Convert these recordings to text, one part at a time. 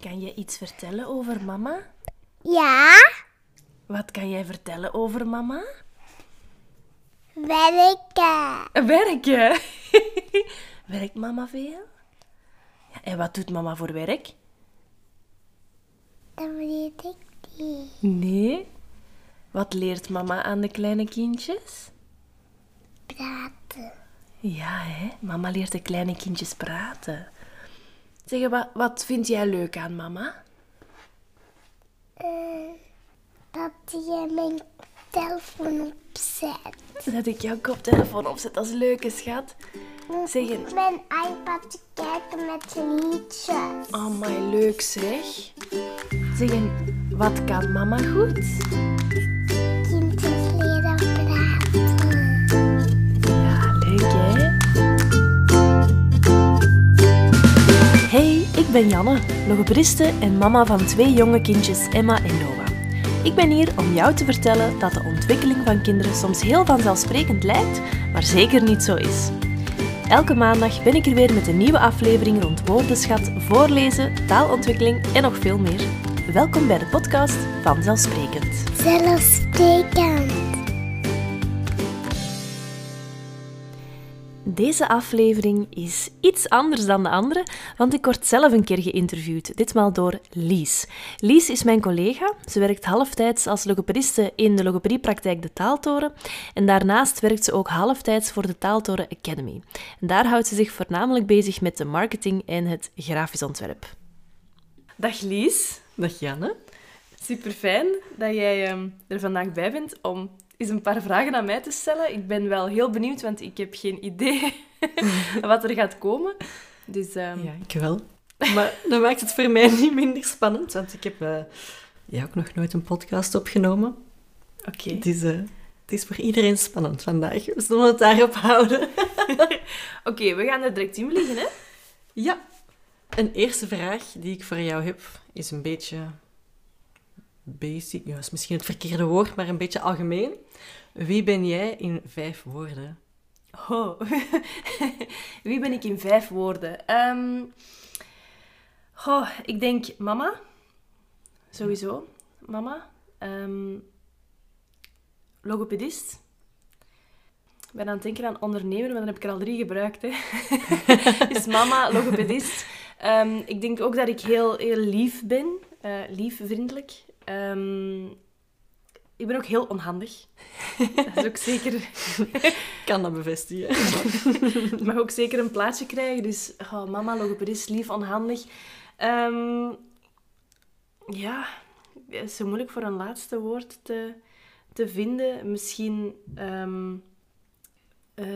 Kan je iets vertellen over mama? Ja, Wat kan jij vertellen over mama? werken. Werken. Werkt mama veel? Ja, en wat doet mama voor werk? Dat weet ik niet. Nee. Wat leert mama aan de kleine kindjes? Praten. Ja, hè? Mama leert de kleine kindjes praten. Zeg, wat, wat vind jij leuk aan mama? Dat je mijn telefoon opzet. Dat ik jouw koptelefoon opzet als leuke schat. Zeg, Mijn iPad te kijken met liedjes. oh my, leuk zeg. Zeg, een, wat kan mama goed? Ik ben Janne, logopediste en mama van twee jonge kindjes, Emma en Noah. Ik ben hier om jou te vertellen dat de ontwikkeling van kinderen soms heel vanzelfsprekend lijkt, maar zeker niet zo is. Elke maandag ben ik er weer met een nieuwe aflevering rond woordenschat, voorlezen, taalontwikkeling en nog veel meer. Welkom bij de podcast Vanzelfsprekend. Zelfsprekend. Deze aflevering is iets anders dan de andere, want ik word zelf een keer geïnterviewd, ditmaal door Lies. Lies is mijn collega. Ze werkt halftijds als logopediste in de logopediepraktijk De Taaltoren en daarnaast werkt ze ook halftijds voor de Taaltoren Academy. En daar houdt ze zich voornamelijk bezig met de marketing en het grafisch ontwerp. Dag Lies. Dag Janne. Super fijn dat jij ehm, er vandaag bij bent om eens een paar vragen aan mij te stellen. Ik ben wel heel benieuwd, want ik heb geen idee wat er gaat komen. Dus ehm, Ja, ik wel. Maar dat maakt het voor mij niet minder spannend, want ik heb eh, ja, ook nog nooit een podcast opgenomen. oké. Het, is, eh, het is voor iedereen spannend vandaag. We zullen het daarop houden. Oké, we gaan er direct in vliegen, hè? Ja. Een eerste vraag die ik voor jou heb, is een beetje basic. Ja, is misschien het verkeerde woord, maar een beetje algemeen. Wie ben jij in vijf woorden? Oh. Wie ben ik in vijf woorden? Goh, ik denk mama. Sowieso. Mama. Ehm, logopedist. Ik ben aan het denken aan ondernemer, maar dan heb ik er al drie gebruikt. Hè. dus mama, logopedist. Ehm, ik denk ook dat ik heel, heel lief ben. eh, lief, vriendelijk. Ehm, ik ben ook heel onhandig. Dat is ook zeker... Ik kan dat bevestigen. Ik mag ook zeker een plaatsje krijgen. Dus oh, mama, logopedist, lief, onhandig. Ehm, ja, het is zo moeilijk voor een laatste woord te, te vinden. Misschien ehm, eh,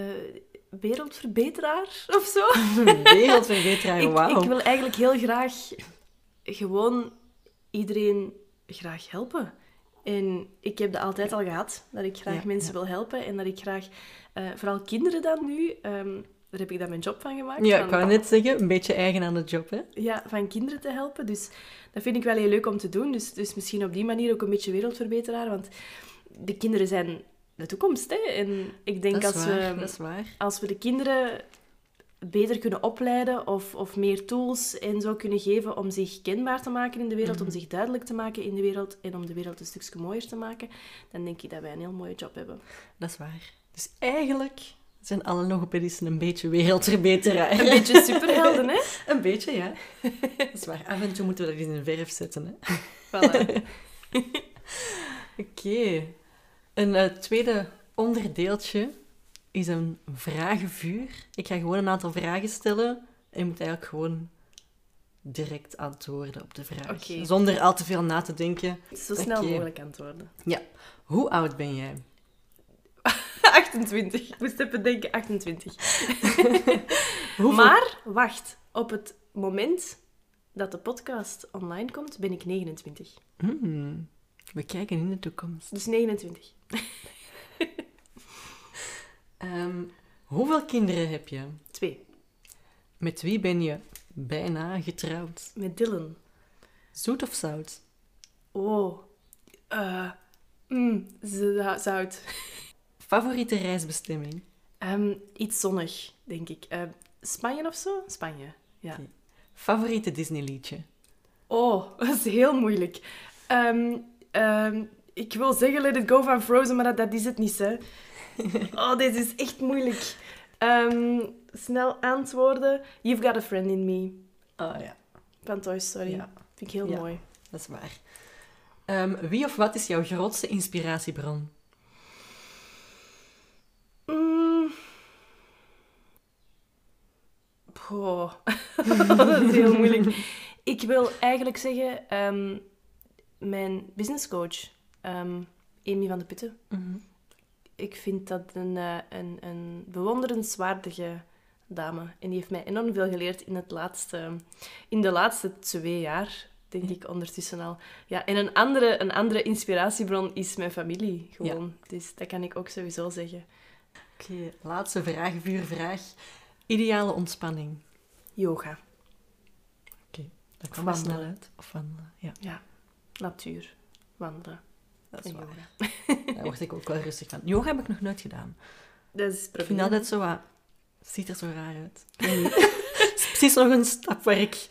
wereldverbeteraar of zo. Wereldverbeteraar, Ik, wauw. ik wil eigenlijk heel graag gewoon iedereen graag helpen. En ik heb dat altijd al gehad, dat ik graag Ja, mensen ja. wil helpen. En dat ik graag, eh, vooral kinderen dan nu, ehm, daar heb ik dan mijn job van gemaakt. Ja, van, ik wou net zeggen, een beetje eigen aan de job, hè? ja, van kinderen te helpen. Dus dat vind ik wel heel leuk om te doen. Dus, dus misschien op die manier ook een beetje wereldverbeteraar. Want de kinderen zijn de toekomst. Hè? En ik denk Dat als waar, we als we de kinderen beter kunnen opleiden of, of meer tools en zo kunnen geven om zich kenbaar te maken in de wereld, Mhm. om zich duidelijk te maken in de wereld en om de wereld een stukje mooier te maken, dan denk ik dat wij een heel mooie job hebben. Dat is waar. Dus eigenlijk zijn alle logopedisten een beetje wereldverbeteraar. Een beetje superhelden, hè? Een beetje, ja. Dat is waar. Af en toe moeten we dat in een verf zetten, hè. Voilà. Oké. Een eh, tweede onderdeeltje is een vragenvuur. Ik ga gewoon een aantal vragen stellen en je moet eigenlijk gewoon direct antwoorden op de vraag. Zonder al te veel na te denken. Zo snel mogelijk antwoorden. Ja. Hoe oud ben jij? 28. Ik moest even denken, 28. Hoeveel- Maar, wacht. Op het moment dat de podcast online komt, ben ik 29. Hmm, we kijken in de toekomst. Dus 29. Ehm, hoeveel kinderen heb je? Twee. Met wie ben je bijna getrouwd? Met Dylan. Zoet of zout? Oh. eh mm, zo- zout. Favoriete reisbestemming? Ehm, iets zonnig, denk ik. Eh, Spanje of zo? Spanje, ja. Favoriete Disney-liedje? Oh, dat is heel moeilijk. Ehm, ik wil zeggen Let It Go van Frozen, maar dat, dat is het niet, hè. Oh, dit is echt moeilijk. Ehm, snel antwoorden. You've Got a Friend in Me. Ah ja, Van Toy Story. Ja. Vind ik heel Ja. mooi. dat is waar. Ehm, wie of wat is jouw grootste inspiratiebron? Mm. Dat is heel moeilijk. Ik wil eigenlijk zeggen, ehm, mijn businesscoach, ehm Amy van de Putten. Ik vind dat een, eh, een, een bewonderenswaardige dame. En die heeft mij enorm veel geleerd in, het laatste, in de laatste twee jaar, denk ik ondertussen al. Ja, en een andere, een andere inspiratiebron is mijn familie, gewoon. Dus dat kan ik ook sowieso zeggen. Oké, laatste vraag, vuurvraag. Ideale ontspanning. Yoga. Dat kwam er wandelen. snel uit. Of wandelen, ja. Ja, natuur, wandelen Dat is en waar. yoga. Daar word ik ook wel rustig van. Yoga heb ik nog nooit gedaan. Dat is Ik vind altijd zo wat... Het ziet er zo raar uit. Het is precies nog een stap waar ik...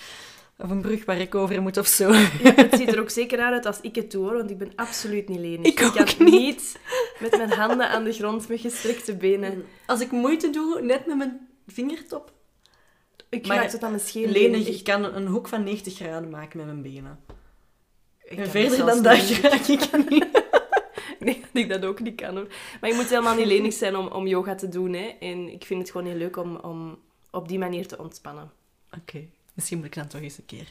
Of een brug waar ik over moet of zo. Het ziet er ook zeker uit als ik het doe, hoor, want ik ben absoluut niet lenig. Ik kan niet. niet met mijn handen aan de grond met gestrekte benen. Als ik moeite doe, net met mijn vingertop, Ik raak tot aan mijn scheen lenig, ik kan een hoek van 90 graden maken met mijn benen. En verder dan dat raak ik niet. Ik dat ook niet kan, hoor. Maar je moet helemaal niet lenig zijn om, om yoga te doen, hè. En ik vind het gewoon heel leuk om, om op die manier te ontspannen. Oké, misschien moet ik dan toch eens een keer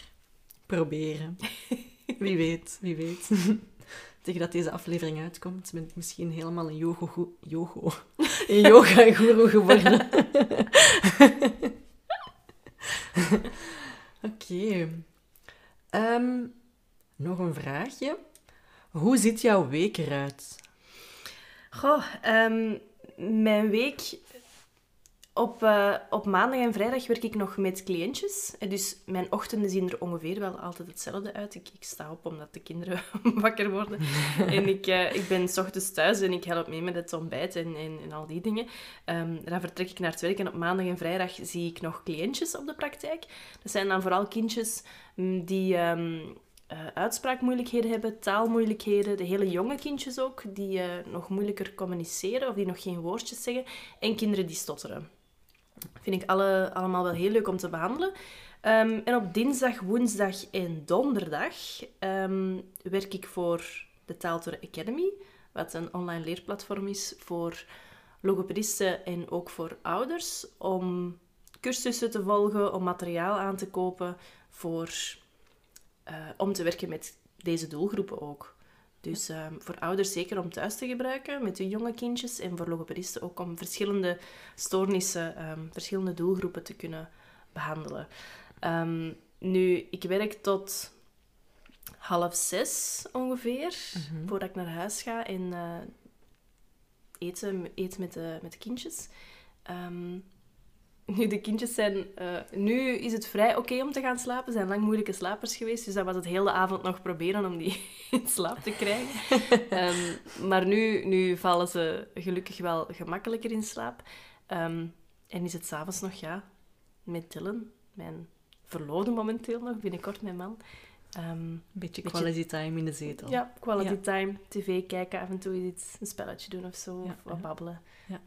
proberen. Wie weet, wie weet. Tegen dat deze aflevering uitkomt, ben ik misschien helemaal een yoga yoga een yoga-guru geworden. Oké. Ehm, nog een vraagje. Hoe ziet jouw week eruit? Goh, ehm, mijn week... Op, eh, op maandag en vrijdag werk ik nog met cliëntjes. Dus mijn ochtenden zien er ongeveer wel altijd hetzelfde uit. Ik, ik sta op omdat de kinderen wakker worden. en ik, eh, ik ben s ochtends thuis en ik help mee met het ontbijt en, en, en al die dingen. Ehm, dan vertrek ik naar het werk en op maandag en vrijdag zie ik nog cliëntjes op de praktijk. Dat zijn dan vooral kindjes mm, die... ehm, eh, uitspraakmoeilijkheden hebben, taalmoeilijkheden. De hele jonge kindjes ook, die eh, nog moeilijker communiceren of die nog geen woordjes zeggen. En kinderen die stotteren. Vind ik alle, allemaal wel heel leuk om te behandelen. Ehm, en op dinsdag, woensdag en donderdag ehm, werk ik voor de Taaltoren Academy, wat een online leerplatform is voor logopedisten en ook voor ouders, om cursussen te volgen, om materiaal aan te kopen voor eh, om te werken met deze doelgroepen ook. Dus ehm, voor ouders zeker om thuis te gebruiken met hun jonge kindjes en voor logopedisten ook om verschillende stoornissen, ehm, verschillende doelgroepen te kunnen behandelen. Ehm, nu, ik werk tot half zes ongeveer, voordat ik naar huis ga en eten, eten met, de, met de kindjes. Nu, de kindjes zijn... eh, nu is het vrij oké om te gaan slapen. Ze zijn lang moeilijke slapers geweest. Dus dat was het hele avond nog proberen om die in slaap te krijgen. Ehm, maar nu, nu vallen ze gelukkig wel gemakkelijker in slaap. Ehm, en is het s'avonds nog, ja, met Dylan, mijn verloofde momenteel nog, binnenkort mijn man. Ehm, Een beetje Beetje- quality time in de zetel. ja, quality Ja. time, tv kijken, af en toe iets, een spelletje doen of zo, Ja, of wat babbelen. Ja.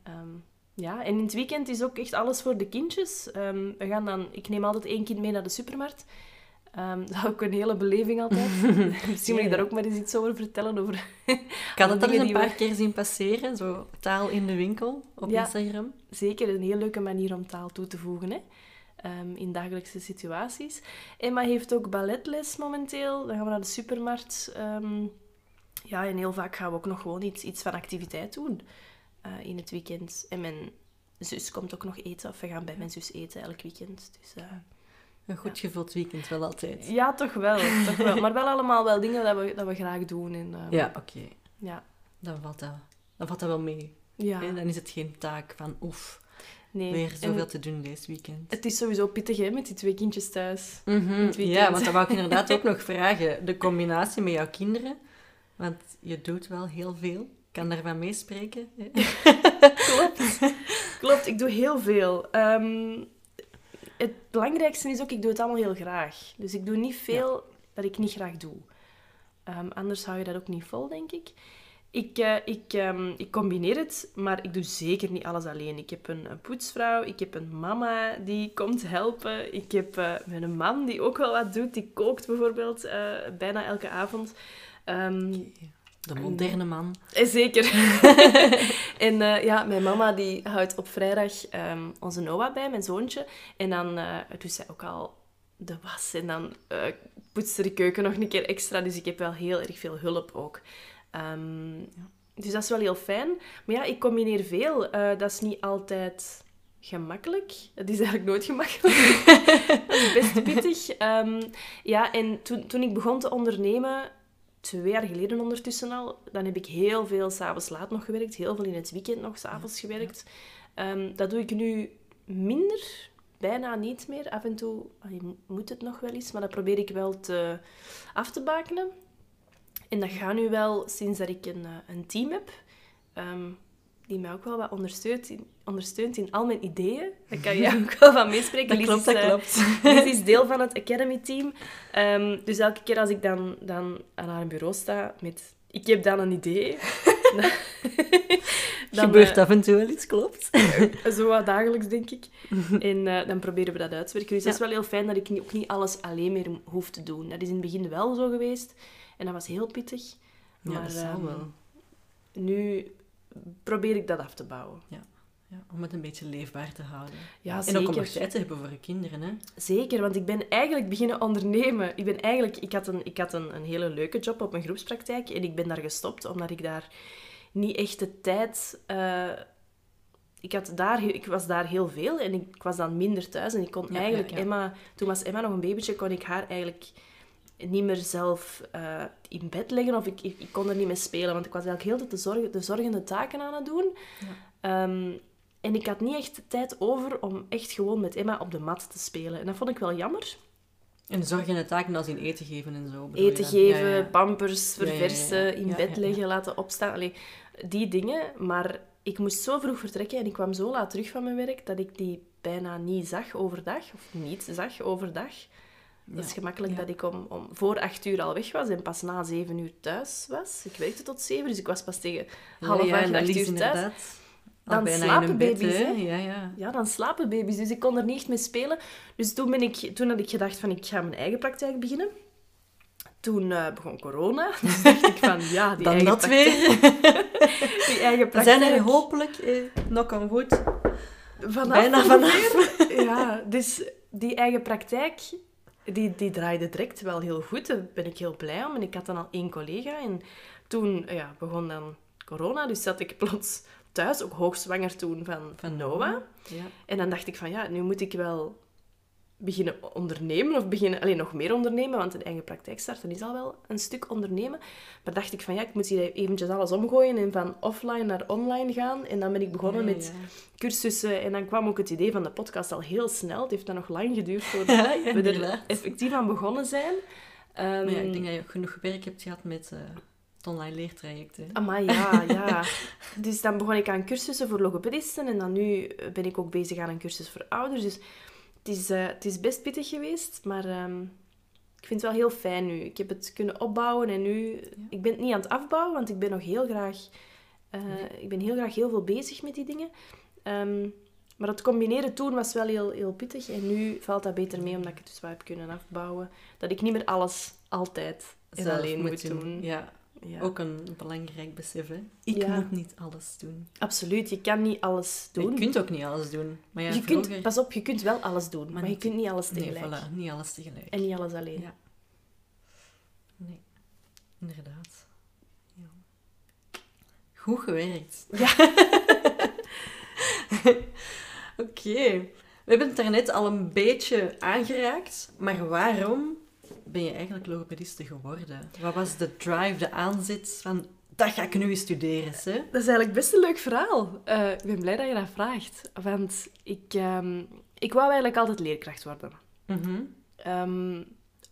Ja, en in het weekend is ook echt alles voor de kindjes. Ehm, we gaan dan, ik neem altijd één kind mee naar de supermarkt. Ehm, dat is ook een hele beleving altijd. Misschien moet ik daar ook maar eens iets over vertellen. Over... Ik had het al een paar we- keer zien passeren, zo taal in de winkel op Ja. Instagram. Zeker een heel leuke manier om taal toe te voegen hè? Ehm, in dagelijkse situaties. Emma heeft ook balletles momenteel. Dan gaan we naar de supermarkt. Ja, en heel vaak gaan we ook nog gewoon iets, iets van activiteit doen eh, in het weekend. En mijn zus komt ook nog eten, of we gaan bij mijn zus eten elk weekend. Dus, eh, Een goed gevuld weekend wel altijd. ja, toch wel, toch wel. Maar wel allemaal wel dingen dat we, dat we graag doen. En, ehm, Ja, oké. ja. Dan valt dat, dan valt dat wel mee. Ja, hè? Dan is het geen taak van oef, nee. weer En zoveel te doen deze weekend. het is sowieso pittig hè, met die twee kindjes thuis. Mhm. Ja, want dat wou ik inderdaad ook nog vragen. De combinatie met jouw kinderen. Want je doet wel heel veel. Ik kan daarvan meespreken. Klopt. Klopt, ik doe heel veel. Ehm, het belangrijkste is ook, ik doe het allemaal heel graag. Dus ik doe niet veel dat ik niet graag doe. Ehm, anders hou je dat ook niet vol, denk ik. Ik, eh, ik, ehm, ik combineer het, maar ik doe zeker niet alles alleen. Ik heb een, een poetsvrouw, ik heb een mama die komt helpen. Ik heb uh, een man die ook wel wat doet. Die kookt bijvoorbeeld eh, bijna elke avond. Ehm, de moderne man. Zeker. en ja, mijn mama die houdt op vrijdag onze Noah bij, mijn zoontje. En dan doet zij ook al de was. En dan poetst ze de keuken nog een keer extra. Dus ik heb wel heel erg veel hulp ook. Ehm, dus dat is wel heel fijn. Maar ja, ik combineer veel. Uh, dat is niet altijd gemakkelijk. Het is eigenlijk nooit gemakkelijk. dat is best pittig. Um, ja, en toen, toen ik begon te ondernemen, twee jaar geleden ondertussen al, dan heb ik heel veel s'avonds laat nog gewerkt. Heel veel in het weekend nog s'avonds gewerkt. Um, dat doe ik nu minder. Bijna niet meer. Af en toe moet het nog wel eens, maar dat probeer ik wel te, af te bakenen. En dat gaat nu wel sinds dat ik een, eh, een team heb, ehm, die mij ook wel wat ondersteunt in, ondersteunt in al mijn ideeën. Daar kan je ook wel van meespreken. Dat klopt, dat uh, klopt. is deel van het Academy-team. Um, dus elke keer als ik dan, dan aan haar bureau sta met... Ik heb dan een idee. dan, Gebeurt uh, af en toe wel iets, klopt. zo wat dagelijks, denk ik. en uh, dan proberen we dat uit te werken. Dus ja. dat is wel heel fijn dat ik niet, ook niet alles alleen meer hoef te doen. Dat is in het begin wel zo geweest. En dat was heel pittig. Ja, maar, dat um, wel. Nu probeer ik dat af te bouwen. Ja. Ja, om het een beetje leefbaar te houden. Ja, en zeker. ook om nog tijd te hebben voor je kinderen. Hè? Zeker, want ik ben eigenlijk beginnen ondernemen. Ik, ben eigenlijk, ik had, een, ik had een, een hele leuke job op mijn groepspraktijk en ik ben daar gestopt omdat ik daar niet echt de tijd... Uh, ik, had daar, ik was daar heel veel en ik, was dan minder thuis. En ik kon Ja, eigenlijk ja, ja. Emma... Toen was Emma nog een babytje, kon ik haar eigenlijk niet meer zelf eh, in bed leggen of ik, ik, ik kon er niet mee spelen, want ik was eigenlijk heel de tijd de, zorg, de zorgende taken aan het doen. Ehm, en ik had niet echt tijd over om echt gewoon met Emma op de mat te spelen. En dat vond ik wel jammer. En zorgende taken als in eten geven en zo. Eten geven, Ja, ja. pampers Ja, ja, ja, verversen, ja. in Ja, bed ja, ja. leggen, laten opstaan. Allee, die dingen. Maar ik moest zo vroeg vertrekken en ik kwam zo laat terug van mijn werk dat ik die bijna niet zag overdag. Of niet zag overdag. Dat is gemakkelijk ja. dat ik om, om voor acht uur al weg was en pas na zeven uur thuis was. Ik werkte tot zeven, dus ik was pas tegen half ja, ja, acht, uur thuis. inderdaad Dan slapen een bed, baby's, hè. Ja, ja. Ja, dan slapen baby's, dus ik kon er niet echt mee spelen. Dus toen, ben ik, toen had ik gedacht van, ik ga mijn eigen praktijk beginnen. Toen eh, begon corona. Dus dacht ik van, ja, die Dan eigen dat praktijk- weer. Die eigen We praktijk. zijn er hopelijk, eh, knock on wood, vanaf bijna vanaf. Ja, dus die eigen praktijk, die, die draaide direct wel heel goed. Daar ben ik heel blij om. En ik had dan al één collega. En toen ja, begon dan corona. Dus zat ik plots thuis, ook hoogzwanger toen van, van Noah. Ja. En dan dacht ik van, ja, nu moet ik wel beginnen ondernemen. Of beginnen, alleen nog meer ondernemen. Want een eigen praktijk starten is al wel een stuk ondernemen. Maar dacht ik van, ja, ik moet hier eventjes alles omgooien. En van offline naar online gaan. En dan ben ik begonnen Ja, met ja. cursussen. En dan kwam ook het idee van de podcast al heel snel. Het heeft dan nog lang geduurd voordat Ja, we er effectief aan begonnen zijn. Ehm Maar ja, ik denk dat je ook genoeg werk hebt gehad met eh, het online leertraject. Hè. Amai, ja, ja. Dus dan begon ik aan cursussen voor logopedisten. En dan nu ben ik ook bezig aan een cursus voor ouders. Dus het is, eh, het is best pittig geweest. Maar ehm, ik vind het wel heel fijn nu. Ik heb het kunnen opbouwen. En nu... Ik ben het niet aan het afbouwen, want ik ben nog heel graag... eh, Ik ben heel graag heel veel bezig met die dingen. Ehm, maar het combineren toen was wel heel, heel pittig. En nu valt dat beter mee, omdat ik het dus wel heb kunnen afbouwen. Dat ik niet meer alles altijd Zelf alleen moet doen. Ja, Ja. ook een belangrijk besef. Hè. Ik Ja. moet niet alles doen. Absoluut, je kan niet alles doen. Je kunt ook niet alles doen. Maar ja, je vroeger... kunt, pas op, je kunt wel alles doen, maar, je niet- kunt niet alles Nee, tegelijk. voilà, niet alles tegelijk. En niet alles alleen. Ja. Nee, inderdaad. Ja. Goed gewerkt. Ja. Oké. We hebben het daarnet al een beetje aangeraakt, maar waarom ben je eigenlijk logopediste geworden? Wat was de drive, de aanzet van, dat ga ik nu eens studeren, hè? Dat is eigenlijk best een leuk verhaal. Eh, ik ben blij dat je dat vraagt. Want ik, ehm, ik wou eigenlijk altijd leerkracht worden. Mhm. Ehm,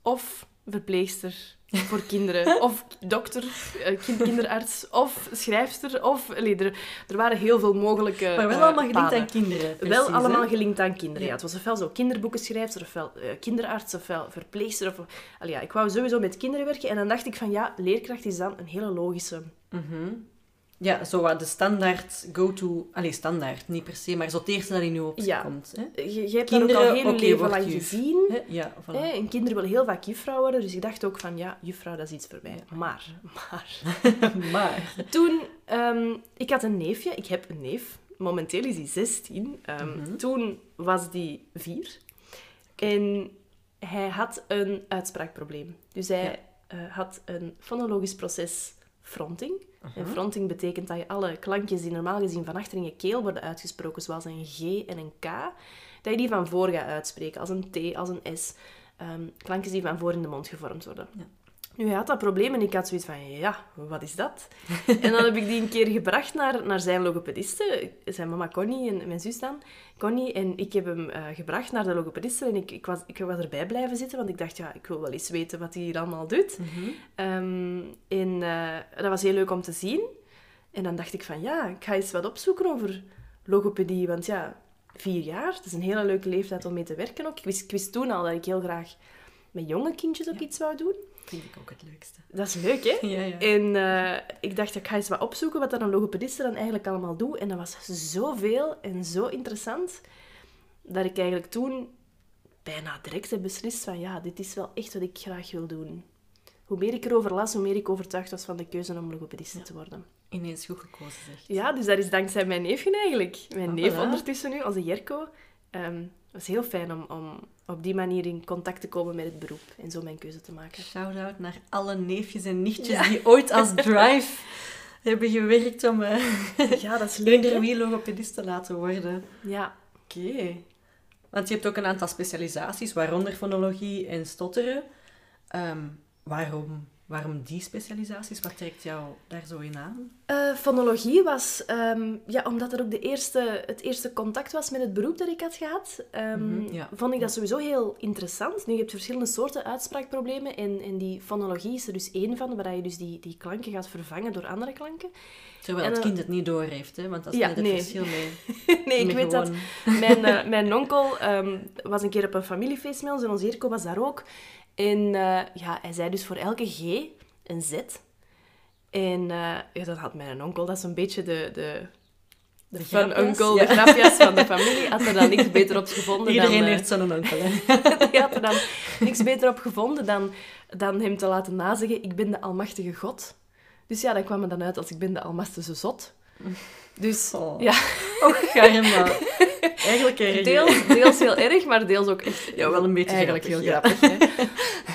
of verpleegster voor kinderen. Of dokter, eh, kind- kinderarts, of schrijfster, of... allee, er, er waren heel veel mogelijke Maar wel eh, allemaal gelinkt paden. aan kinderen. Wel allemaal hè? gelinkt aan kinderen. Ja. Het was ofwel zo kinderboekenschrijfster, ofwel eh, kinderarts, ofwel verpleegster. Of, allee, ja, ik wou sowieso met kinderen werken. En dan dacht ik van ja, leerkracht is dan een hele logische. Mhm. Ja, zo wat de standaard go-to... Allee, standaard, niet per se, maar zo het eerste dat in je opkomt. Ja. komt. Hè? Je, je hebt dat ook Kinderen, al heel oké, leven lang juf. gezien. Hè? Ja, voilà. Hè, en kinderen willen heel vaak juffrouw worden. Dus ik dacht ook van ja, juffrouw, dat is iets voor mij. Maar, maar... maar... Toen, ehm, ik had een neefje. Ik heb een neef. Momenteel is hij 16. Ehm, Mhm. Toen was die 4. En hij had een uitspraakprobleem. Dus hij eh, had een fonologisch proces fronting. En fronting betekent dat je alle klankjes die normaal gezien van achter in je keel worden uitgesproken, zoals een G en een K, dat je die van voor gaat uitspreken, als een T, als een S. Ehm, klankjes die van voor in de mond gevormd worden. Ja. Nu, hij had dat probleem en ik had zoiets van, ja, wat is dat? en dan heb ik die een keer gebracht naar, naar zijn logopediste, zijn mama Connie en mijn zus dan, Connie. En ik heb hem eh, gebracht naar de logopediste en ik, ik, was, ik was erbij blijven zitten, want ik dacht, ja, ik wil wel eens weten wat hij hier allemaal doet. Mhm. Ehm, en eh, dat was heel leuk om te zien. En dan dacht ik van, ja, ik ga eens wat opzoeken over logopedie, want ja, vier jaar, dat is een hele leuke leeftijd om mee te werken ook. Ik wist, ik wist toen al dat ik heel graag met jonge kindjes ook iets wou doen. Vind ik ook het leukste. Dat is leuk, hè? Ja, ja. En eh, ik dacht, ik ga eens wat opzoeken wat een logopediste dan eigenlijk allemaal doet. En dat was zoveel en zo interessant, dat ik eigenlijk toen bijna direct heb beslist van, ja, dit is wel echt wat ik graag wil doen. Hoe meer ik erover las, hoe meer ik overtuigd was van de keuze om logopediste te worden. Ineens goed gekozen, zeg. Ja, dus dat is dankzij mijn neefje eigenlijk. Mijn Ah, neef voilà. ondertussen nu, onze Jerko. Ehm, het was heel fijn om, om op die manier in contact te komen met het beroep en zo mijn keuze te maken. Shout-out naar alle neefjes en nichtjes Ja. die ooit als drive hebben gewerkt om uh, Ja, dat is leuk. te laten worden. Ja. Oké. Want je hebt ook een aantal specialisaties, waaronder fonologie en stotteren. Ehm, waarom, waarom die specialisaties? Wat trekt jou daar zo in aan? Eh, fonologie was, ehm, ja, omdat er ook de eerste, het eerste contact was met het beroep dat ik had gehad, ehm, Mhm, ja. vond ik dat sowieso heel interessant. Nu, je hebt verschillende soorten uitspraakproblemen en, en die fonologie is er dus één van, waar je dus die, die klanken gaat vervangen door andere klanken. Terwijl het eh, kind het niet doorheeft, hè? want dat is ja, net het nee. verschil mee. nee, ik weet dat Mijn, eh, mijn onkel ehm, was een keer op een familiefeest met ons en onze Jerko was daar ook. En eh, ja, hij zei dus voor elke G een Z. En eh, ja, dan had mijn onkel, dat is een beetje de, de, de, fun ja. de grapjas van de familie. Had er dan niks beter op gevonden Iedereen dan... eh, heeft zo'n onkel, hè? die had er dan niks beter op gevonden dan, dan hem te laten nazeggen, ik ben de almachtige God. Dus ja, dat kwam er dan uit als ik ben de almachtige zot. Dus Oh. ja, Och, Garma. Eigenlijk erg. Deels, deels heel erg, maar deels ook echt Ja, wel een beetje eigenlijk grappig, heel ja. grappig. Hè?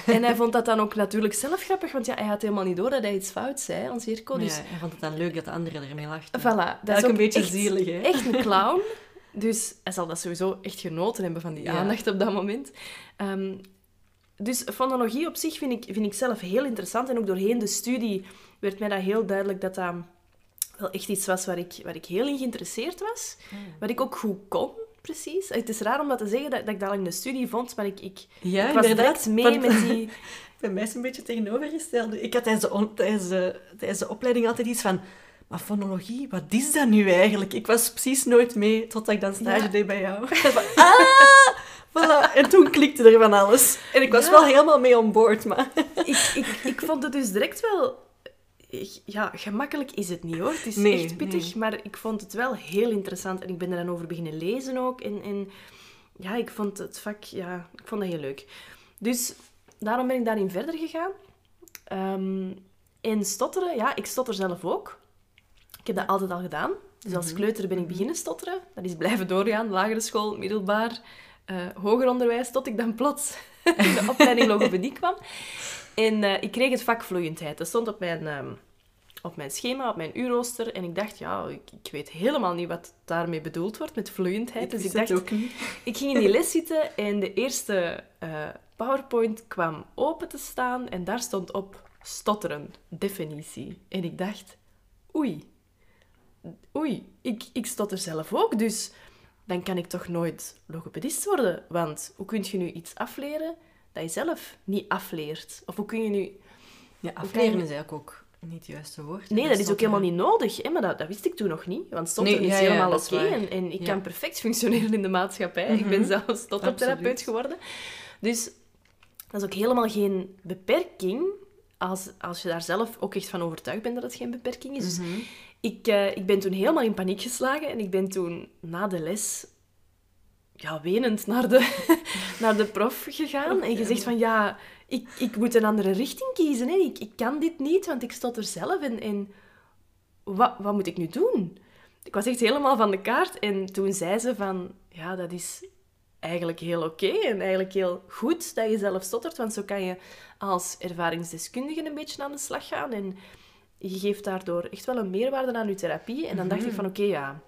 En hij vond dat dan ook natuurlijk zelf grappig, want ja, hij had helemaal niet door dat hij iets fout zei, ons Dus ja, hij vond het dan leuk dat de anderen ermee lachten. voilà, dat is ook een beetje echt, zielig, hè? echt een clown. Dus hij zal dat sowieso echt genoten hebben van die Ja. aandacht op dat moment. Ehm, dus fonologie op zich vind ik, vind ik zelf heel interessant. En ook doorheen de studie werd mij dat heel duidelijk dat dat wel echt iets was waar ik, waar ik heel in geïnteresseerd was. Wat ik ook goed kon, precies. Het is raar om dat te zeggen, dat, dat ik dat al in de studie vond, maar ik, ik, Ja, ik was inderdaad. direct mee Want- met die... Bij mij is het een beetje tegenovergesteld. Ik had tijdens de, tijdens, de, tijdens de opleiding altijd iets van... Maar fonologie, wat is dat nu eigenlijk? Ik was precies nooit mee, totdat ik dan stage Ja. deed bij jou. Ah! Voilà. En toen klikte er van alles. En ik was Ja. wel helemaal mee on board, maar... ik, ik, ik vond het dus direct wel... Ja, gemakkelijk is het niet hoor. Het is Nee, echt pittig, nee. maar ik vond het wel heel interessant. En ik ben er dan over beginnen lezen ook. En, en ja, ik vond het vak... Ja, ik vond dat heel leuk. Dus daarom ben ik daarin verder gegaan. Ehm en stotteren, ja, ik stotter zelf ook. Ik heb dat altijd al gedaan. Dus als kleuter ben ik beginnen stotteren. Dat is blijven doorgaan, lagere school, middelbaar, eh, hoger onderwijs, tot ik dan plots de opleiding logopedie kwam. En eh, ik kreeg het vak vloeiendheid. Dat stond op mijn, ehm, op mijn schema, op mijn uurrooster. En ik dacht, ja, ik, ik weet helemaal niet wat daarmee bedoeld wordt met vloeiendheid. dus ik dacht, ook niet. ik ging in die les zitten en de eerste eh, PowerPoint kwam open te staan en daar stond op stotteren, definitie. En ik dacht, oei, oei, ik, ik stotter zelf ook, dus dan kan ik toch nooit logopedist worden. Want hoe kun je nu iets afleren dat je zelf niet afleert? Of hoe kun je nu... Ja, afleren je- is eigenlijk ook niet het juiste woord. Nee, dat is ook helemaal niet nodig. Hè? Maar dat, dat wist ik toen nog niet. Want stotteren Nee, is ja, ja, helemaal is oké. En, en ik Ja. kan perfect functioneren in de maatschappij. Ik ben Mhm. zelf stottertherapeut geworden. Dus dat is ook helemaal geen beperking. Als, als je daar zelf ook echt van overtuigd bent dat het geen beperking is. Dus Mhm. Ik, eh, ik ben toen helemaal in paniek geslagen. En ik ben toen na de les ja, wenend naar de, naar de prof gegaan. En gezegd van, ja, ik, ik moet een andere richting kiezen. Hè. Ik, ik kan dit niet, want ik stotter zelf. En, en wat, wat moet ik nu doen? Ik was echt helemaal van de kaart. En toen zei ze van, ja, dat is eigenlijk heel oké en eigenlijk heel goed dat je zelf stottert, want zo kan je als ervaringsdeskundige een beetje aan de slag gaan en je geeft daardoor echt wel een meerwaarde aan je therapie. En dan dacht ik van, oké, ja,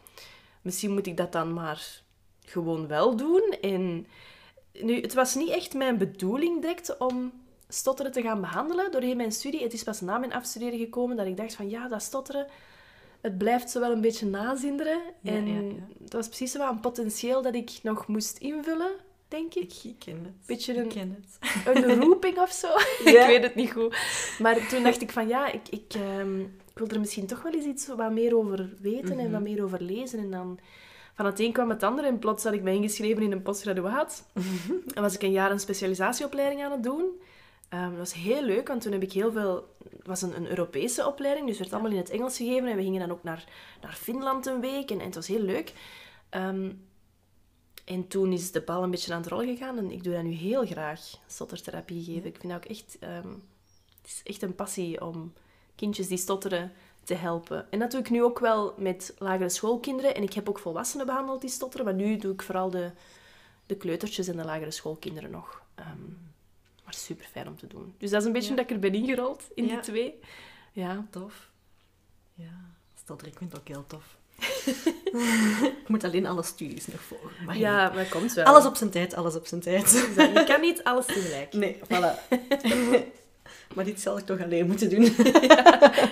misschien moet ik dat dan maar gewoon wel doen. En nu, het was niet echt mijn bedoeling direct om stotteren te gaan behandelen doorheen mijn studie. Het is pas na mijn afstuderen gekomen dat ik dacht van, ja, dat stotteren, het blijft zo wel een beetje nazinderen. Ja, en ja, ja. het was precies wat een potentieel dat ik nog moest invullen, denk ik. Ik ken het. Beetje Ik een- ken het. Een roeping of zo. Ja. ik weet het niet goed. Maar toen dacht ik van ja, ik, ik, ehm, ik wil er misschien toch wel eens iets wat meer over weten en Mhm. wat meer over lezen. En dan van het een kwam het ander en plots had ik mij ingeschreven in een postgraduaat. En was ik een jaar een specialisatieopleiding aan het doen. Ehm, dat was heel leuk, want toen heb ik heel veel... Het was een, een Europese opleiding, dus het werd allemaal in het Engels gegeven. En we gingen dan ook naar, naar Finland een week en, en het was heel leuk. Ehm, en toen is de bal een beetje aan het rollen gegaan en ik doe dat nu heel graag, stottertherapie geven. Ik vind dat ook echt... ehm, het is echt een passie om kindjes die stotteren te helpen. En dat doe ik nu ook wel met lagere schoolkinderen. En ik heb ook volwassenen behandeld die stotteren, maar nu doe ik vooral de, de kleutertjes en de lagere schoolkinderen nog. Ehm, maar super fijn om te doen. Dus dat is een beetje Ja. dat ik er ben ingerold in Ja. die twee. Ja. Tof. Ja, stotteren, ik vind het ook heel tof. ik moet alleen alle studies nog volgen. Maar ja, maar komt wel. Alles op zijn tijd, alles op zijn tijd. Je kan niet alles tegelijk. Nee, voilà. maar dit zal ik toch alleen moeten doen.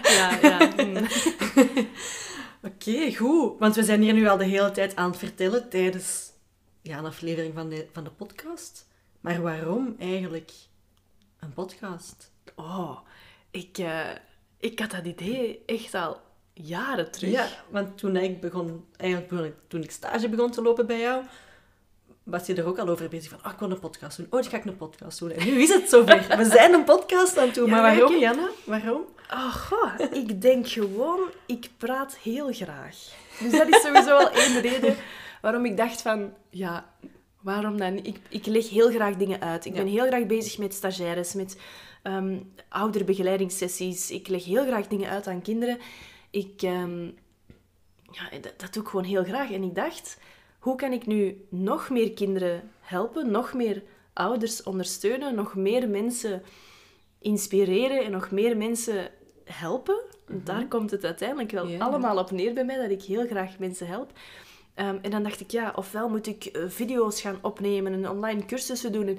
Ja, ja. mm. Oké, goed. Want we zijn hier nu al de hele tijd aan het vertellen tijdens ja, een aflevering van de, van de podcast. Maar waarom eigenlijk een podcast? Oh, ik, eh, ik had dat idee echt al jaren terug. Ja, want toen ik begon, eigenlijk begon ik, toen ik stage begon te lopen bij jou, was je er ook al over bezig van, oh, ik wil een podcast doen. Oh, dan ga ik een podcast doen. En nu is het zover. We zijn een podcast aan het doen. Ja, maar waarom, hè? Janne? Waarom? Oh, goh, ik denk gewoon, ik praat heel graag. Dus dat is sowieso al één reden waarom ik dacht van, ja, waarom dan? Ik, ik leg heel graag dingen uit. Ik Ja. ben heel graag bezig met stagiaires, met ouderbegeleidingssessies. Ik leg heel graag dingen uit aan kinderen. Ik, ehm, ja, dat, dat doe ik gewoon heel graag. En ik dacht, hoe kan ik nu nog meer kinderen helpen, nog meer ouders ondersteunen, nog meer mensen inspireren en nog meer mensen helpen. Daar komt het uiteindelijk wel allemaal op neer bij mij, dat ik heel graag mensen help. Ehm, en dan dacht ik, ja, ofwel moet ik eh, video's gaan opnemen en online cursussen doen. En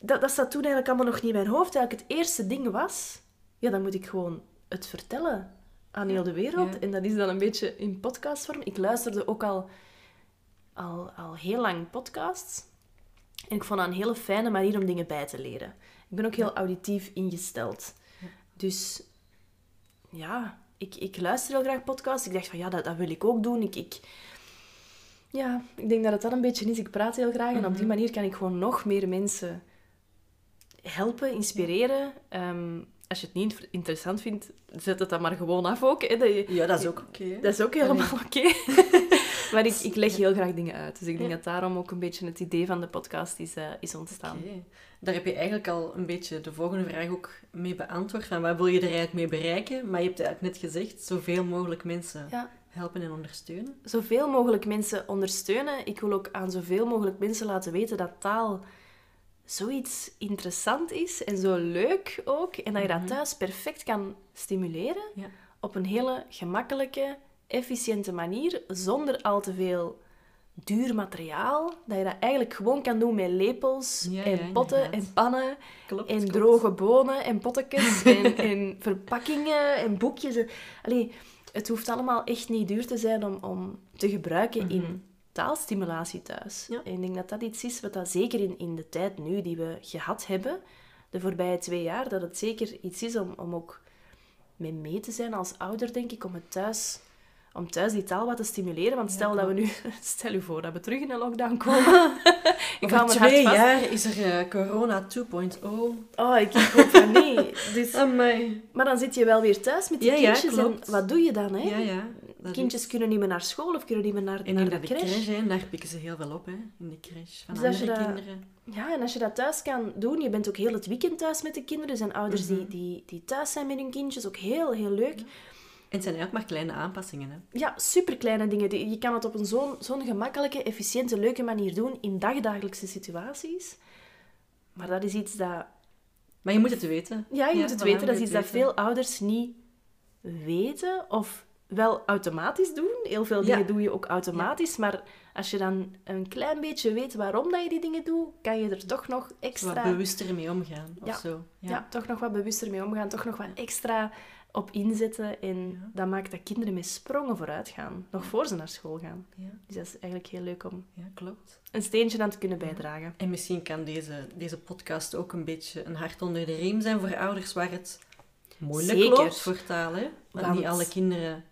dat, dat zat toen eigenlijk allemaal nog niet in mijn hoofd. Eigenlijk het eerste ding was, ja, dan moet ik gewoon het vertellen aan heel de wereld. Ja. En dat is dan een beetje in podcastvorm. Ik luisterde ook al, al, al heel lang podcasts. En ik vond dat een hele fijne manier om dingen bij te leren. Ik ben ook heel auditief ingesteld. Dus ja, ik, ik luister heel graag podcasts. Ik dacht van ja, dat, dat wil ik ook doen. Ik, ik, ja, ik denk dat het dat een beetje is. Ik praat heel graag en op die manier kan ik gewoon nog meer mensen helpen, inspireren. Ehm, als je het niet interessant vindt, zet het dan maar gewoon af ook. Hè. Dat, je- Ja, dat is ook oké. dat is ook helemaal oké. maar ik, ik leg heel graag dingen uit. Dus ik denk Ja. dat daarom ook een beetje het idee van de podcast is, eh, is ontstaan. Daar heb je eigenlijk al een beetje de volgende vraag ook mee beantwoord. Van wat wil je er eigenlijk mee bereiken? Maar je hebt eigenlijk net gezegd, zoveel mogelijk mensen Ja. helpen en ondersteunen. Zoveel mogelijk mensen ondersteunen. Ik wil ook aan zoveel mogelijk mensen laten weten dat taal zoiets interessant is en zo leuk ook. En dat je dat thuis perfect kan stimuleren Ja. op een hele gemakkelijke, efficiënte manier, zonder al te veel duur materiaal. Dat je dat eigenlijk gewoon kan doen met lepels Ja, en ja, potten inderdaad. en pannen Klopt. en klopt. droge bonen en pottekens en, en verpakkingen en boekjes. Allee, het hoeft allemaal echt niet duur te zijn om, om te gebruiken in taalstimulatie thuis. Ja. En ik denk dat dat iets is wat dat zeker in, in de tijd nu die we gehad hebben, de voorbije twee jaar dat het zeker iets is om, om ook mee mee te zijn als ouder, denk ik, om het thuis, om thuis die taal wat te stimuleren. Want stel dat we nu, stel u voor dat we terug in een lockdown komen. ik hou twee vast. jaar is er eh, corona 2.0. Oh, ik, ik hoop van niet. Dus, Amai. maar dan zit je wel weer thuis met die Ja, kindjes. en wat doe je dan? Hè? Ja, ja. Dat Kindjes is- kunnen niet meer naar school of kunnen niet meer naar, En naar de de crash. crash, hè, daar pikken ze heel veel op, hè. In de crash. Van Dus andere dat- kinderen. Ja, en als je dat thuis kan doen, je bent ook heel het weekend thuis met de kinderen. Er zijn ouders Mhm. die, die, die thuis zijn met hun kindjes, ook heel, heel leuk. En het zijn eigenlijk maar kleine aanpassingen, hè. Ja, superkleine dingen. Die- Je kan het op een zo'n zo'n gemakkelijke, efficiënte, leuke manier doen in dagdagelijkse situaties. Maar dat is iets dat... Maar je moet het weten. Ja, je moet het weten. Dat is iets dat veel ouders niet weten of wel automatisch doen. Heel veel Ja. dingen doe je ook automatisch. Maar als je dan een klein beetje weet waarom dat je die dingen doet, kan je er toch nog Wat extra... bewuster mee omgaan, Ja. of zo. Ja. toch nog wat bewuster mee omgaan, toch nog wat extra op inzetten. En dat maakt dat kinderen met sprongen vooruit gaan, nog voor ze naar school gaan. Ja, Dus dat is eigenlijk heel leuk om ja, klopt. een steentje aan te kunnen bijdragen. En misschien kan deze, deze podcast ook een beetje een hart onder de riem zijn voor ouders waar het moeilijk Zeker. loopt voor taal. Hè? Want, Want- niet alle kinderen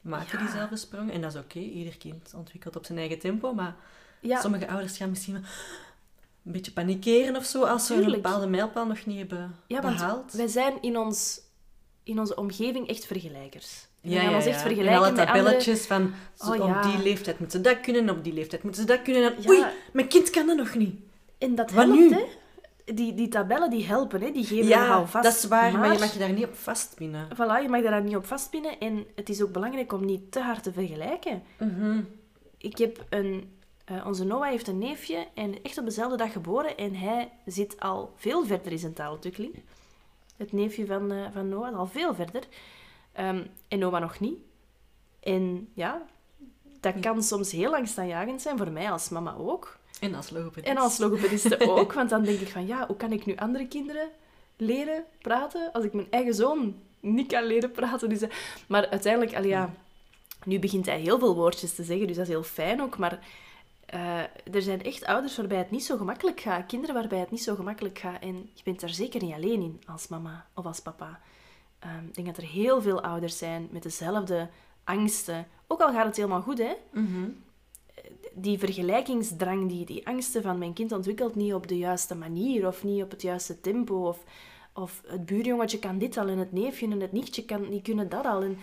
maken Ja. diezelfde sprong. En dat is oké, ieder kind ontwikkelt op zijn eigen tempo. Maar Ja, sommige ouders gaan misschien wel een beetje panikeren of zo als ze een bepaalde mijlpaal nog niet hebben ja want behaald. wij zijn in, ons, in onze omgeving echt vergelijkers. We Ja, gaan ons echt vergelijken en alle met andere... tabelletjes van Oh, op die leeftijd moeten ze dat kunnen, op die leeftijd moeten ze dat kunnen. En. Oei, mijn kind kan dat nog niet. En dat Wat helpt, nu? hè. Die, die tabellen die helpen, hè. die geven dat is waar, maar, je mag je daar niet op vastpinnen. Voilà, je mag daar niet op vastpinnen. En het is ook belangrijk om niet te hard te vergelijken. Mhm. Ik heb een... eh, onze Noah heeft een neefje en echt op dezelfde dag geboren. En hij zit al veel verder in zijn taalontwikkeling. Het neefje van, eh, van Noah al veel verder. Ehm, en Noah nog niet. En ja, dat kan soms heel angstaanjagend zijn, voor mij als mama ook. En als logopedist. En als logopediste ook, want dan denk ik van ja, hoe kan ik nu andere kinderen leren praten als ik mijn eigen zoon niet kan leren praten? Dus, eh, maar uiteindelijk, al ja, nu begint hij heel veel woordjes te zeggen, dus dat is heel fijn ook. Maar eh, er zijn echt ouders waarbij het niet zo gemakkelijk gaat, kinderen waarbij het niet zo gemakkelijk gaat. En je bent daar zeker niet alleen in als mama of als papa. Ehm, ik denk dat er heel veel ouders zijn met dezelfde angsten. Ook al gaat het helemaal goed, hè? Mhm. Die vergelijkingsdrang, die, die angsten van mijn kind ontwikkelt niet op de juiste manier of niet op het juiste tempo. Of, of het buurjongetje kan dit al en het neefje en het nichtje kan, die kunnen dat al. En,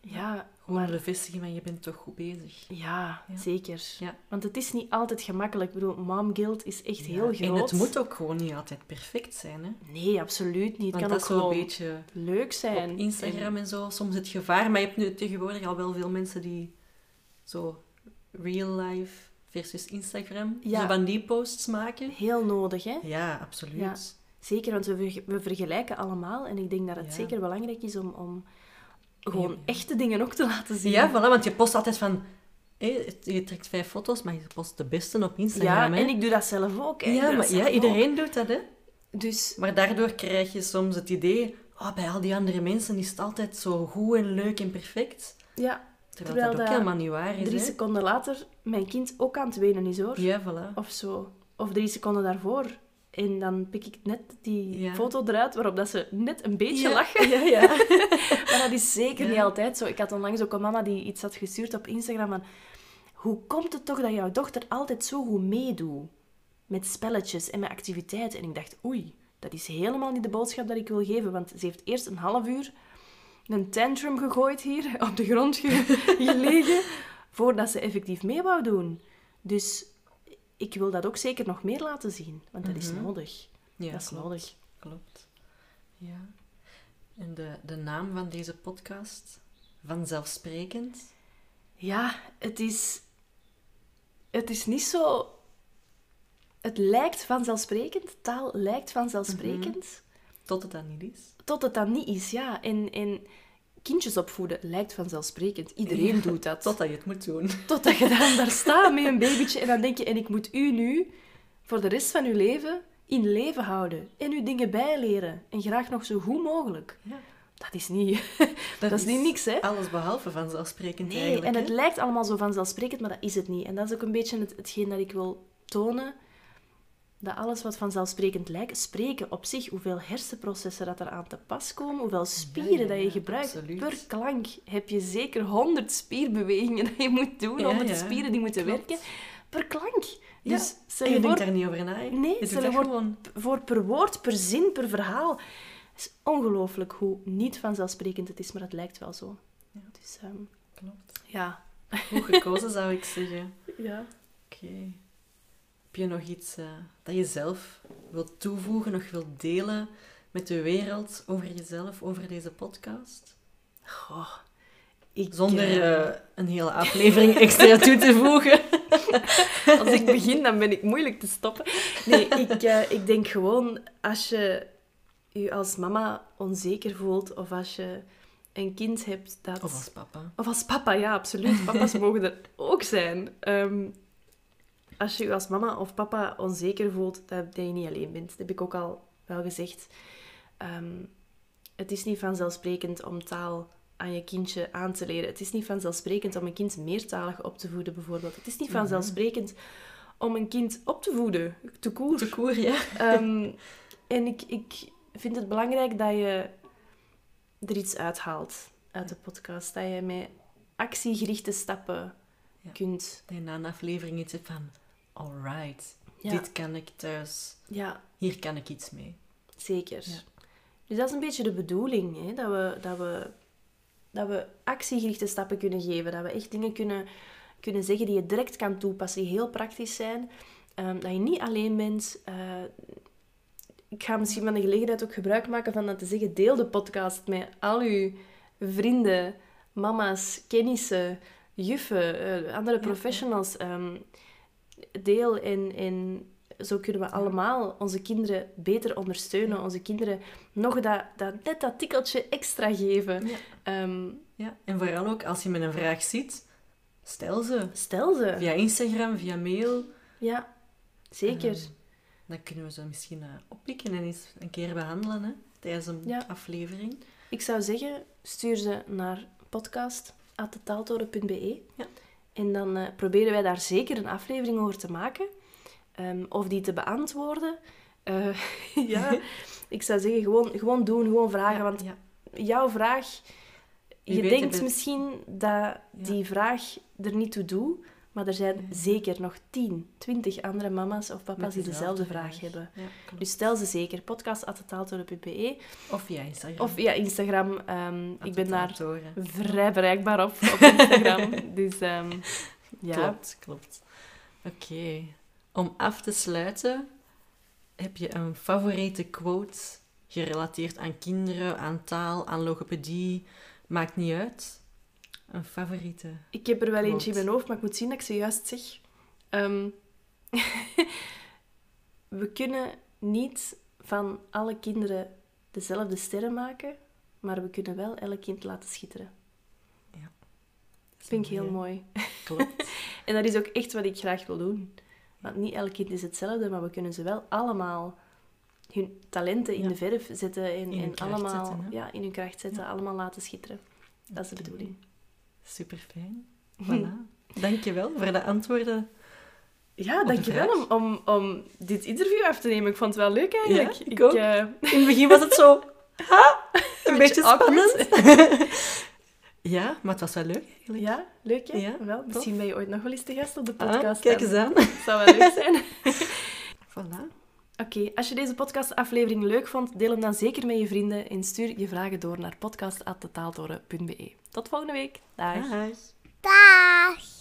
ja, Gewoon bevestigen van je bent toch goed bezig. ja, Ja. zeker. Ja. Want het is niet altijd gemakkelijk. Ik bedoel, mom guilt is echt heel groot. En het moet ook gewoon niet altijd perfect zijn. Hè? Nee, absoluut niet. Het kan ook zo'n gewoon beetje leuk zijn. op Instagram en zo soms het gevaar. Maar je hebt nu tegenwoordig al wel veel mensen die zo real life versus Instagram, Ja. zo van die posts maken. Heel nodig, hè? Ja, absoluut. Ja. Zeker, want we, we vergelijken allemaal. En ik denk dat het Ja. zeker belangrijk is om, om gewoon echte dingen ook te laten zien. Ja, voilà, want je post altijd van... je trekt vijf foto's, maar je post de beste op Instagram. Ja, hè? en ik doe dat zelf ook. hè. Ja, maar, ja, iedereen doet dat, hè. Dus Maar daardoor krijg je soms het idee... Oh, bij al die andere mensen is het altijd zo goed en leuk en perfect. ja, Terwijl, Terwijl dat ook helemaal niet waar is, drie hè. seconden later mijn kind ook aan het wenen is, hoor. Ja, voilà. Of zo. Of drie seconden daarvoor. En dan pik ik net die Ja. foto eruit waarop dat ze net een beetje Ja, lachen. Ja, ja. Maar dat is zeker Ja. niet altijd zo. Ik had onlangs ook een mama die iets had gestuurd op Instagram van... Hoe komt het toch dat jouw dochter altijd zo goed meedoet? Met spelletjes en met activiteiten. En ik dacht, oei, dat is helemaal niet de boodschap dat ik wil geven. Want ze heeft eerst een half uur een tantrum gegooid hier, op de grond ge- gelegen, voordat ze effectief mee wou doen. Dus ik wil dat ook zeker nog meer laten zien. Want dat is Mhm. nodig. Ja, dat is klopt. nodig. Klopt. Ja. En de, de naam van deze podcast? Vanzelfsprekend? Ja, het is... Het is niet zo... Het lijkt vanzelfsprekend. Taal lijkt vanzelfsprekend. Tot het dan niet is. Tot het dan niet is, ja. En, en kindjes opvoeden lijkt vanzelfsprekend. Iedereen Ja, doet dat. Totdat je het moet doen. Totdat je dan daar staat met een babytje en dan denk je... En ik moet u nu, voor de rest van uw leven, in leven houden. En u dingen bijleren. En graag nog zo goed mogelijk. Ja. Dat is niet... Dat, is niet niks, hè. Alles behalve vanzelfsprekend Nee, eigenlijk. en het hè? lijkt allemaal zo vanzelfsprekend, maar dat is het niet. En dat is ook een beetje het, hetgeen dat ik wil tonen. Dat alles wat vanzelfsprekend lijkt, spreken op zich, hoeveel hersenprocessen dat er aan te pas komen, hoeveel spieren ja, dat je gebruikt. absoluut. Per klank heb je zeker honderd spierbewegingen dat je moet doen, honderd ja, spieren die moeten klopt. werken. Per klank. Dus En je voor, denkt daar niet over na. hè? Nee, je doet voor- gewoon. voor per woord, per zin, per verhaal. Het is ongelooflijk hoe niet vanzelfsprekend het is, maar het lijkt wel zo. Ja. Dus ehm, Klopt. ja. Goed gekozen, zou ik zeggen. ja. Oké. Heb je nog iets eh, dat je zelf wilt toevoegen, nog wilt delen met de wereld over jezelf, over deze podcast? Goh. Ik, Zonder eh, eh, een hele aflevering extra toe te voegen. Als ik begin, dan ben ik moeilijk te stoppen. Nee, ik, ik denk gewoon, als je je als mama onzeker voelt, of als je een kind hebt dat... Of als papa. Of als papa, ja, absoluut. Papa's mogen er ook zijn. Ehm, als je je als mama of papa onzeker voelt, dat dat je niet alleen bent. Dat heb ik ook al wel gezegd. Ehm, het is niet vanzelfsprekend om taal aan je kindje aan te leren. Het is niet vanzelfsprekend om een kind meertalig op te voeden, bijvoorbeeld. Het is niet vanzelfsprekend om een kind op te voeden, te koer. Te koer, ja. Ehm, en ik, ik vind het belangrijk dat je er iets uithaalt uit de podcast. Dat je met actiegerichte stappen Ja. kunt... Dat je na een aflevering iets hebt van... Alright, Ja. dit kan ik thuis. Ja, Hier kan ik iets mee. zeker. Ja. Dus dat is een beetje de bedoeling, hè? Dat, we, dat, we, dat we actiegerichte stappen kunnen geven. Dat we echt dingen kunnen, kunnen zeggen die je direct kan toepassen, die heel praktisch zijn. Ehm, dat je niet alleen bent. Eh, ik ga misschien van de gelegenheid ook gebruik maken van dat te zeggen. Deel de podcast met al uw vrienden, mama's, kennissen, juffen, eh, andere professionals. Ehm, deel en, en zo kunnen we allemaal onze kinderen beter ondersteunen. Onze kinderen nog dat, dat, net dat tikkeltje extra geven. Ja. Ehm, ja. En vooral ook, als je met een vraag zit, stel ze. stel ze. Via Instagram, via mail. Ja, zeker. Ehm, dan kunnen we ze misschien eh, oppikken en eens een keer behandelen hè, tijdens een Ja. aflevering. Ik zou zeggen, stuur ze naar podcast.detaaltoren.be. Ja. En dan eh, proberen wij daar zeker een aflevering over te maken. Ehm, of die te beantwoorden. Eh, ja, ik zou zeggen, gewoon, gewoon doen, gewoon vragen. Want ja. jouw vraag... Wie je denkt misschien dat die vraag er niet toe doet. Maar er zijn Ja. zeker nog 10, 20 andere mama's of papa's die dezelfde vraag, hebben. Ja. Dus stel ze zeker. Podcast.detaaltoren.be Of via Instagram. of via Instagram. ehm, ik ben daar vrij bereikbaar op, op Instagram. dus ehm, ja. Klopt, klopt. Oké. Om af te sluiten, heb je een favoriete quote gerelateerd aan kinderen, aan taal, aan logopedie? Maakt niet uit. Een favoriete. Ik heb er wel eentje in mijn hoofd, maar ik moet zien dat ik ze juist zeg. Ehm, we kunnen niet van alle kinderen dezelfde sterren maken, maar we kunnen wel elk kind laten schitteren. Ja. Dat vind ik heel mooi. Klopt. En dat is ook echt wat ik graag wil doen. Want niet elk kind is hetzelfde, maar we kunnen ze wel allemaal hun talenten in Ja. de verf zetten en, In en allemaal zetten, ja, in hun kracht zetten, allemaal laten schitteren. Dat is de bedoeling. Super fijn. Voilà. Dankjewel voor de antwoorden. Ja, dankjewel om, om, om dit interview af te nemen. Ik vond het wel leuk eigenlijk. Ja, ik ook. eh, In het begin was het zo... Ha, een beetje spannend. ja, maar het was wel leuk eigenlijk. ja, leuk hè? Ja, wel, misschien ben je ooit nog wel eens te gast op de Ah, podcast. kijk eens aan. Dat zou wel leuk zijn. Voilà. Oké, als je deze podcastaflevering leuk vond, deel hem dan zeker met je vrienden en stuur je vragen door naar podcast.detaaltoren.be. Tot volgende week. Dag. Dag. Dag.